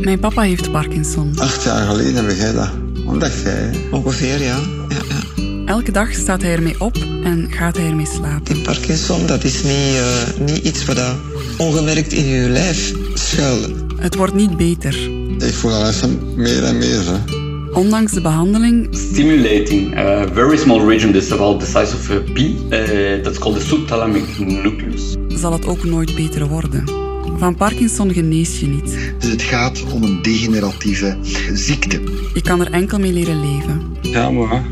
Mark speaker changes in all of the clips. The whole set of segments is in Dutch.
Speaker 1: Mijn papa heeft Parkinson.
Speaker 2: Acht jaar geleden heb jij dat ontdekt, jij.
Speaker 3: Ongeveer, ja. ja, ja.
Speaker 1: Elke dag staat hij ermee op en gaat hij ermee slapen.
Speaker 3: Die Parkinson, dat is niet, eh, niet iets wat dat ongemerkt in je lijf schuilt.
Speaker 1: Het wordt niet beter.
Speaker 2: Ik voel dat echt meer en meer. Hè.
Speaker 1: Ondanks de behandeling
Speaker 4: stimulating a very small region that's about the size of a pea. Uh, that's called the subthalamic nucleus.
Speaker 1: zal het ook nooit beter worden. Van Parkinson genees je niet.
Speaker 5: Dus het gaat om een degeneratieve ziekte.
Speaker 1: Je kan er enkel mee leren leven.
Speaker 2: Ja, maar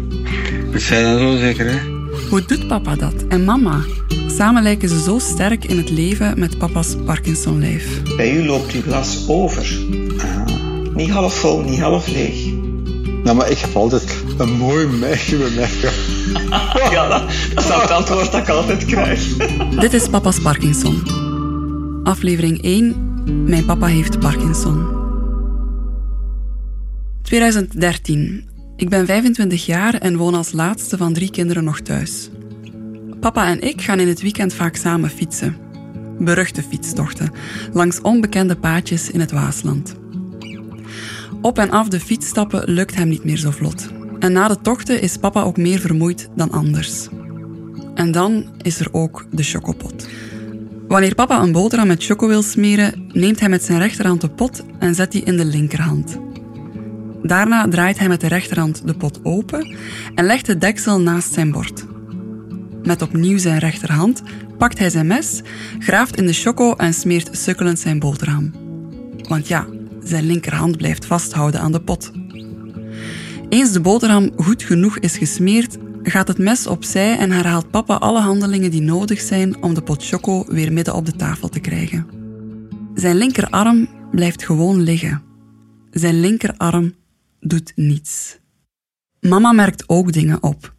Speaker 2: ik zei dat zo zeker, hè.
Speaker 1: Hoe doet papa dat? En mama? Samen lijken ze zo sterk in het leven met papa's Parkinson-lijf.
Speaker 3: Bij u loopt uw glas over. Niet half vol, niet half leeg.
Speaker 2: Nou, maar ik heb altijd een mooi meisje bij mij.
Speaker 3: Ja, dat, dat is het antwoord dat ik altijd krijg.
Speaker 1: Dit is papa's Parkinson. Aflevering 1. Mijn papa heeft Parkinson. 2013. Ik ben 25 jaar en woon als laatste van drie kinderen nog thuis. Papa en ik gaan in het weekend vaak samen fietsen. Beruchte fietstochten, langs onbekende paadjes in het Waasland. Op en af de fiets stappen lukt hem niet meer zo vlot. En na de tochten is papa ook meer vermoeid dan anders. En dan is er ook de chocopot. Wanneer papa een boterham met choco wil smeren, neemt hij met zijn rechterhand de pot en zet die in de linkerhand. Daarna draait hij met de rechterhand de pot open en legt het deksel naast zijn bord. Met opnieuw zijn rechterhand pakt hij zijn mes, graaft in de choco en smeert sukkelend zijn boterham. Want ja, zijn linkerhand blijft vasthouden aan de pot. Eens de boterham goed genoeg is gesmeerd, gaat het mes opzij en herhaalt papa alle handelingen die nodig zijn om de pot choco weer midden op de tafel te krijgen. Zijn linkerarm blijft gewoon liggen. Zijn linkerarm doet niets. Mama merkt ook dingen op.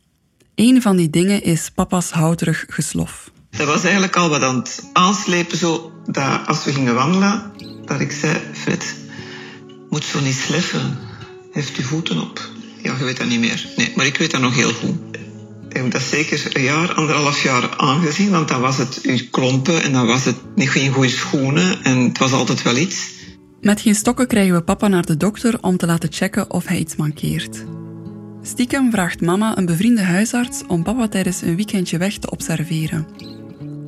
Speaker 1: Een van die dingen is papa's houterig geslof.
Speaker 3: Dat was eigenlijk al wat aan het aanslepen, zo dat als we gingen wandelen, dat ik zei, Fred, moet zo niet sleffen. Heeft u voeten op? Ja, je weet dat niet meer. Nee, maar ik weet dat nog heel goed. Ik heb dat zeker een jaar, anderhalf jaar aangezien, want dan was het uw klompen en dan was het niet geen goede schoenen en het was altijd wel iets.
Speaker 1: Met geen stokken krijgen we papa naar de dokter om te laten checken of hij iets mankeert. Stiekem vraagt mama een bevriende huisarts om papa tijdens een weekendje weg te observeren.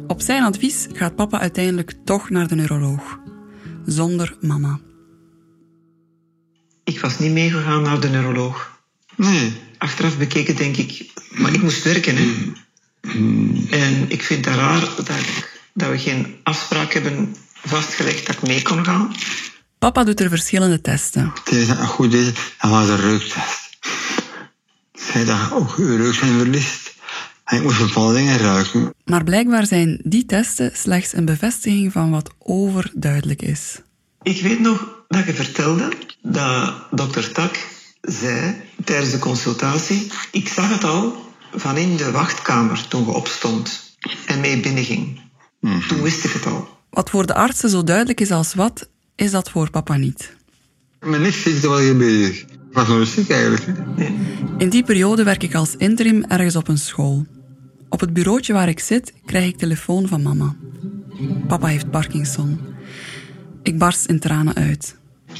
Speaker 1: Op zijn advies gaat papa uiteindelijk toch naar de neuroloog. Zonder mama.
Speaker 3: Ik was niet meegegaan naar de neuroloog.
Speaker 2: Nee.
Speaker 3: Achteraf bekeken denk ik, maar ik moest werken. Hè. En ik vind het raar dat, dat we geen afspraak hebben vastgelegd dat ik mee kon gaan.
Speaker 1: Papa doet er verschillende testen.
Speaker 2: Een goed is, dan was een reuktest. Zij dat ook je reuk zijn verliest. En ik moest bepaalde dingen ruiken.
Speaker 1: Maar blijkbaar zijn die testen slechts een bevestiging van wat overduidelijk is.
Speaker 3: Ik weet nog dat je vertelde dat dokter Tak zei tijdens de consultatie, ik zag het al van in de wachtkamer toen je opstond en mee binnenging. Toen wist ik het al.
Speaker 1: Wat voor de artsen zo duidelijk is als wat, is dat voor papa niet.
Speaker 2: Met niks zit er wel hier bezig. Ik was nog ziek eigenlijk. hè.
Speaker 3: Nee.
Speaker 1: In die periode werk ik als interim ergens op een school. Op het bureautje waar ik zit, krijg ik telefoon van mama. Papa heeft Parkinson. Ik barst in tranen uit.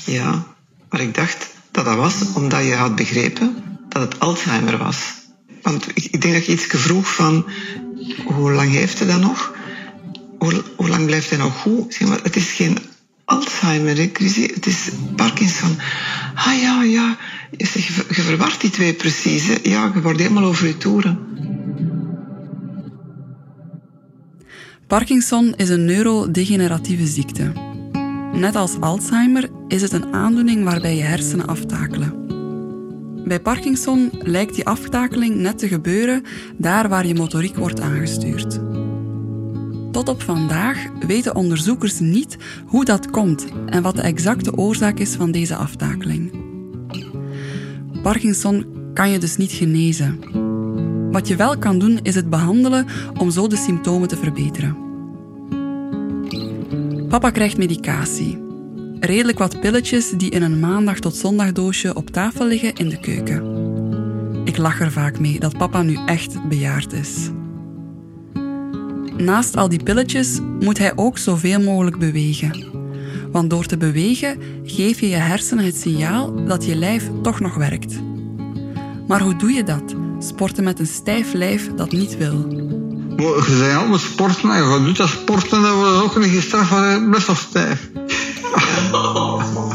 Speaker 3: Ja, maar ik dacht dat dat was omdat je had begrepen dat het Alzheimer was. Want ik, denk dat je iets vroeg van hoe lang heeft hij dat nog? Hoe, hoe lang blijft hij nog goed? Zeg maar, het is geen Alzheimer, hè, Chrissy. Het is Parkinson. Ah ja, ja. Je, je, ver- je verwart die twee precies. Ja, je wordt helemaal over je toeren.
Speaker 1: Parkinson is een neurodegeneratieve ziekte. Net als Alzheimer is het een aandoening waarbij je hersenen aftakelen. Bij Parkinson lijkt die aftakeling net te gebeuren daar waar je motoriek wordt aangestuurd. Tot op vandaag weten onderzoekers niet hoe dat komt en wat de exacte oorzaak is van deze aftakeling. Parkinson kan je dus niet genezen. Wat je wel kan doen is het behandelen om zo de symptomen te verbeteren. Papa krijgt medicatie. Redelijk wat pilletjes die in een maandag tot zondagdoosje op tafel liggen in de keuken. Ik lach er vaak mee dat papa nu echt bejaard is. Naast al die pilletjes moet hij ook zoveel mogelijk bewegen. Want door te bewegen geef je je hersenen het signaal dat je lijf toch nog werkt. Maar hoe doe je dat? Sporten met een stijf lijf dat niet wil.
Speaker 2: Maar je zei allemaal sporten en je doet dat sporten, dan wordt ook niet gestraft, maar best wel stijf.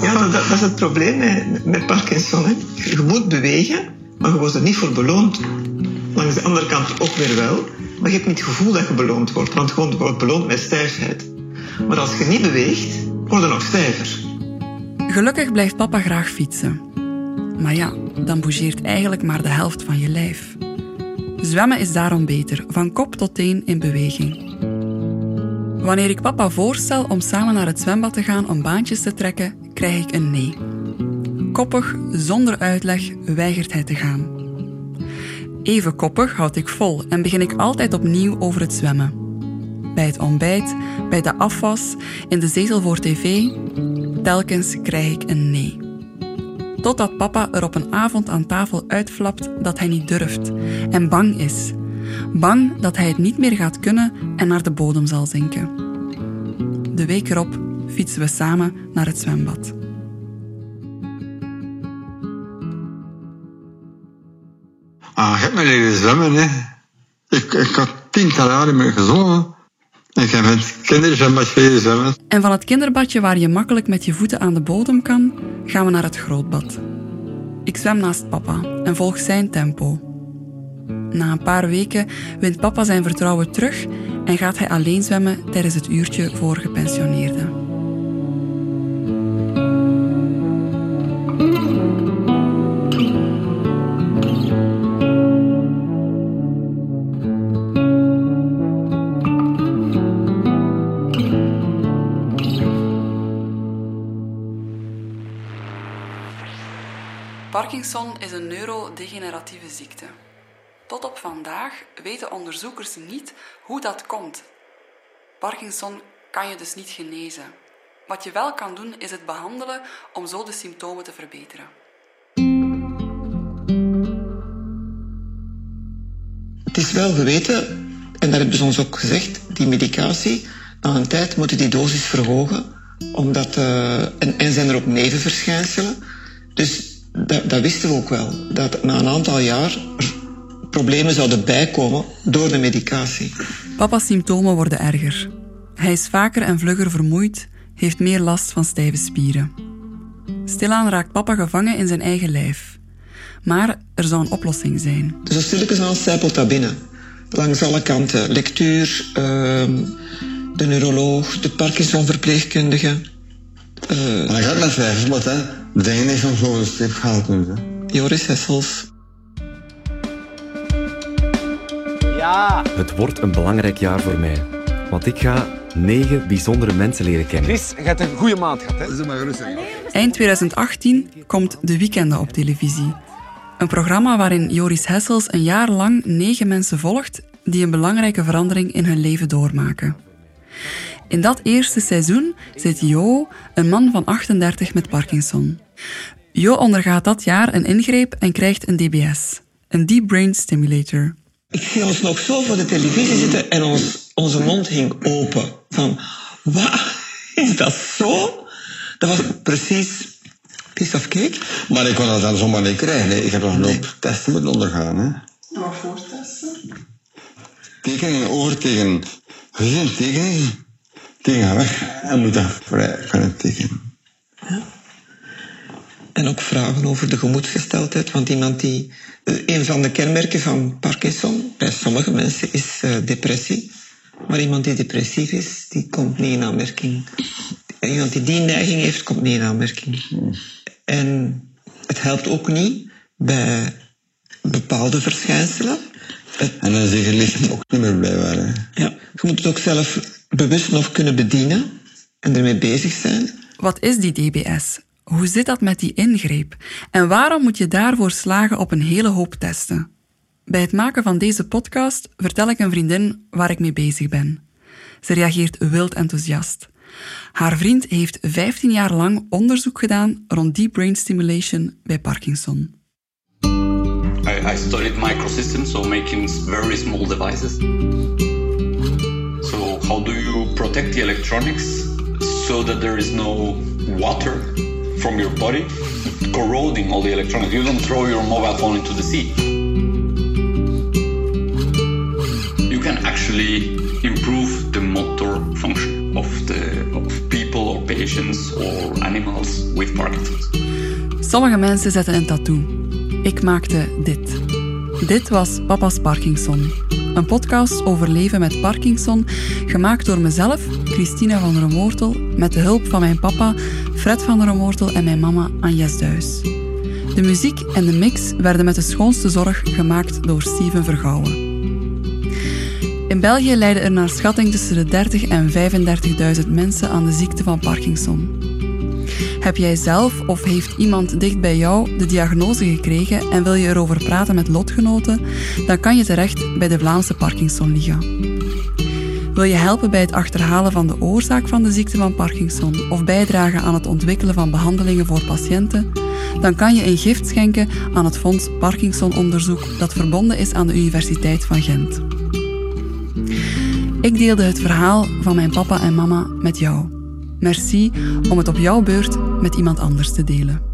Speaker 3: Ja, dat, dat is het probleem met, met Parkinson. Hè. Je moet bewegen, maar je wordt er niet voor beloond. Langs de andere kant ook weer wel. Maar je hebt niet het gevoel dat je beloond wordt, want je wordt beloond met stijfheid. Maar als je niet beweegt, word je nog stijver.
Speaker 1: Gelukkig blijft papa graag fietsen. Maar ja, dan bougeert eigenlijk maar de helft van je lijf. Zwemmen is daarom beter, van kop tot teen in beweging. Wanneer ik papa voorstel om samen naar het zwembad te gaan om baantjes te trekken, krijg ik een nee. Koppig, zonder uitleg, weigert hij te gaan. Even koppig houd ik vol en begin ik altijd opnieuw over het zwemmen. Bij het ontbijt, bij de afwas, in de zetel voor tv, telkens krijg ik een nee. Totdat papa er op een avond aan tafel uitflapt dat hij niet durft en bang is. Bang dat hij het niet meer gaat kunnen en naar de bodem zal zinken. De week erop fietsen we samen naar het zwembad.
Speaker 2: Ah, je hebt me leren zwemmen, hè. Ik, ik had tientallen jaren mee gezongen. Ik heb met kinderzwembad leren zwemmen.
Speaker 1: En van het kinderbadje waar je makkelijk met je voeten aan de bodem kan, gaan we naar het grootbad. Ik zwem naast papa en volg zijn tempo. Na een paar weken wint papa zijn vertrouwen terug en gaat hij alleen zwemmen tijdens het uurtje voor gepensioneerden. Parkinson is een neurodegeneratieve ziekte. Tot op vandaag weten onderzoekers niet hoe dat komt. Parkinson kan je dus niet genezen. Wat je wel kan doen is het behandelen om zo de symptomen te verbeteren.
Speaker 3: Het is wel geweten, en dat hebben ze ons ook gezegd, die medicatie, na een tijd moeten die dosis verhogen, omdat, uh, en, en zijn er ook nevenverschijnselen. Dus dat, dat wisten we ook wel, dat na een aantal jaar er problemen zouden bijkomen door de medicatie.
Speaker 1: Papa's symptomen worden erger. Hij is vaker en vlugger vermoeid, heeft meer last van stijve spieren. Stilaan raakt papa gevangen in zijn eigen lijf. Maar er zou een oplossing zijn.
Speaker 3: Dus als stilletjes aan zijpelt dat binnen. Langs alle kanten. Lectuur, uh, de neuroloog, de Parkinson-verpleegkundige.
Speaker 2: Uh, maar gaat met vijf, wat hè? Niet van zo'n gaat hè?
Speaker 3: Joris Hessels.
Speaker 6: Ja. Het wordt een belangrijk jaar voor mij. Want ik ga negen bijzondere mensen leren kennen.
Speaker 7: Chris, je hebt een goede maand gehad, hè?
Speaker 2: Dat is maar gerust.
Speaker 1: Eind 2018 komt De Weekenden op televisie. Een programma waarin Joris Hessels een jaar lang negen mensen volgt die een belangrijke verandering in hun leven doormaken. In dat eerste seizoen zit Jo, een man van 38 met Parkinson. Jo ondergaat dat jaar een ingreep en krijgt een DBS, een Deep Brain Stimulator.
Speaker 3: Ik zie ons nog zo voor de televisie zitten en ons, onze mond hing open. Van, wat? Is dat zo? Dat was precies piece of cake.
Speaker 2: Maar ik kon dat dan zomaar niet krijgen. hè. Ik heb nog een hoop testen moeten ondergaan. Hè.
Speaker 3: Wat voor testen?
Speaker 2: Tekeningen over tegen gezin, tekeningen. Tegen weg en moet dat vrij kunnen tekenen.
Speaker 3: En ook vragen over de gemoedsgesteldheid. Want iemand die. eh, Een van de kenmerken van Parkinson bij sommige mensen is eh, depressie. Maar iemand die depressief is, die komt niet in aanmerking. En iemand die die neiging heeft, komt niet in aanmerking. En het helpt ook niet bij bepaalde verschijnselen. Het-
Speaker 2: En dan zeg je licht ook niet meer blijkbaar. Hè.
Speaker 3: ja, je moet het ook zelf bewust nog kunnen bedienen en ermee bezig zijn.
Speaker 1: Wat is die DBS? Hoe zit dat met die ingreep? En waarom moet je daarvoor slagen op een hele hoop testen? Bij het maken van deze podcast vertel ik een vriendin waar ik mee bezig ben. Ze reageert wild enthousiast. Haar vriend heeft 15 jaar lang onderzoek gedaan rond deep brain stimulation bij Parkinson.
Speaker 4: I, I studied microsystems, so making very small devices. So how do you protect the electronics so that there is no water from your body corroding all the electronics. You don't throw your mobile phone into the sea. You can actually improve the motor function of the of people or patients or animals with Parkinson's.
Speaker 1: Sommige mensen zetten een tattoo. Ik maakte dit. Dit was Papa's Parkinson. Een podcast over leven met Parkinson, gemaakt door mezelf, Christina van der Moortel, met de hulp van mijn papa, Fred van der Moortel en mijn mama, Agnes Duis. De muziek en de mix werden met de schoonste zorg gemaakt door Steven Vergouwen. In België lijden er naar schatting tussen de 30 en 35.000 mensen aan de ziekte van Parkinson. Heb jij zelf of heeft iemand dicht bij jou de diagnose gekregen en wil je erover praten met lotgenoten, dan kan je terecht bij de Vlaamse Parkinson-liga. Wil je helpen bij het achterhalen van de oorzaak van de ziekte van Parkinson of bijdragen aan het ontwikkelen van behandelingen voor patiënten? Dan kan je een gift schenken aan het Fonds Parkinson-onderzoek dat verbonden is aan de Universiteit van Gent. Ik deelde het verhaal van mijn papa en mama met jou. Merci om het op jouw beurt met iemand anders te delen.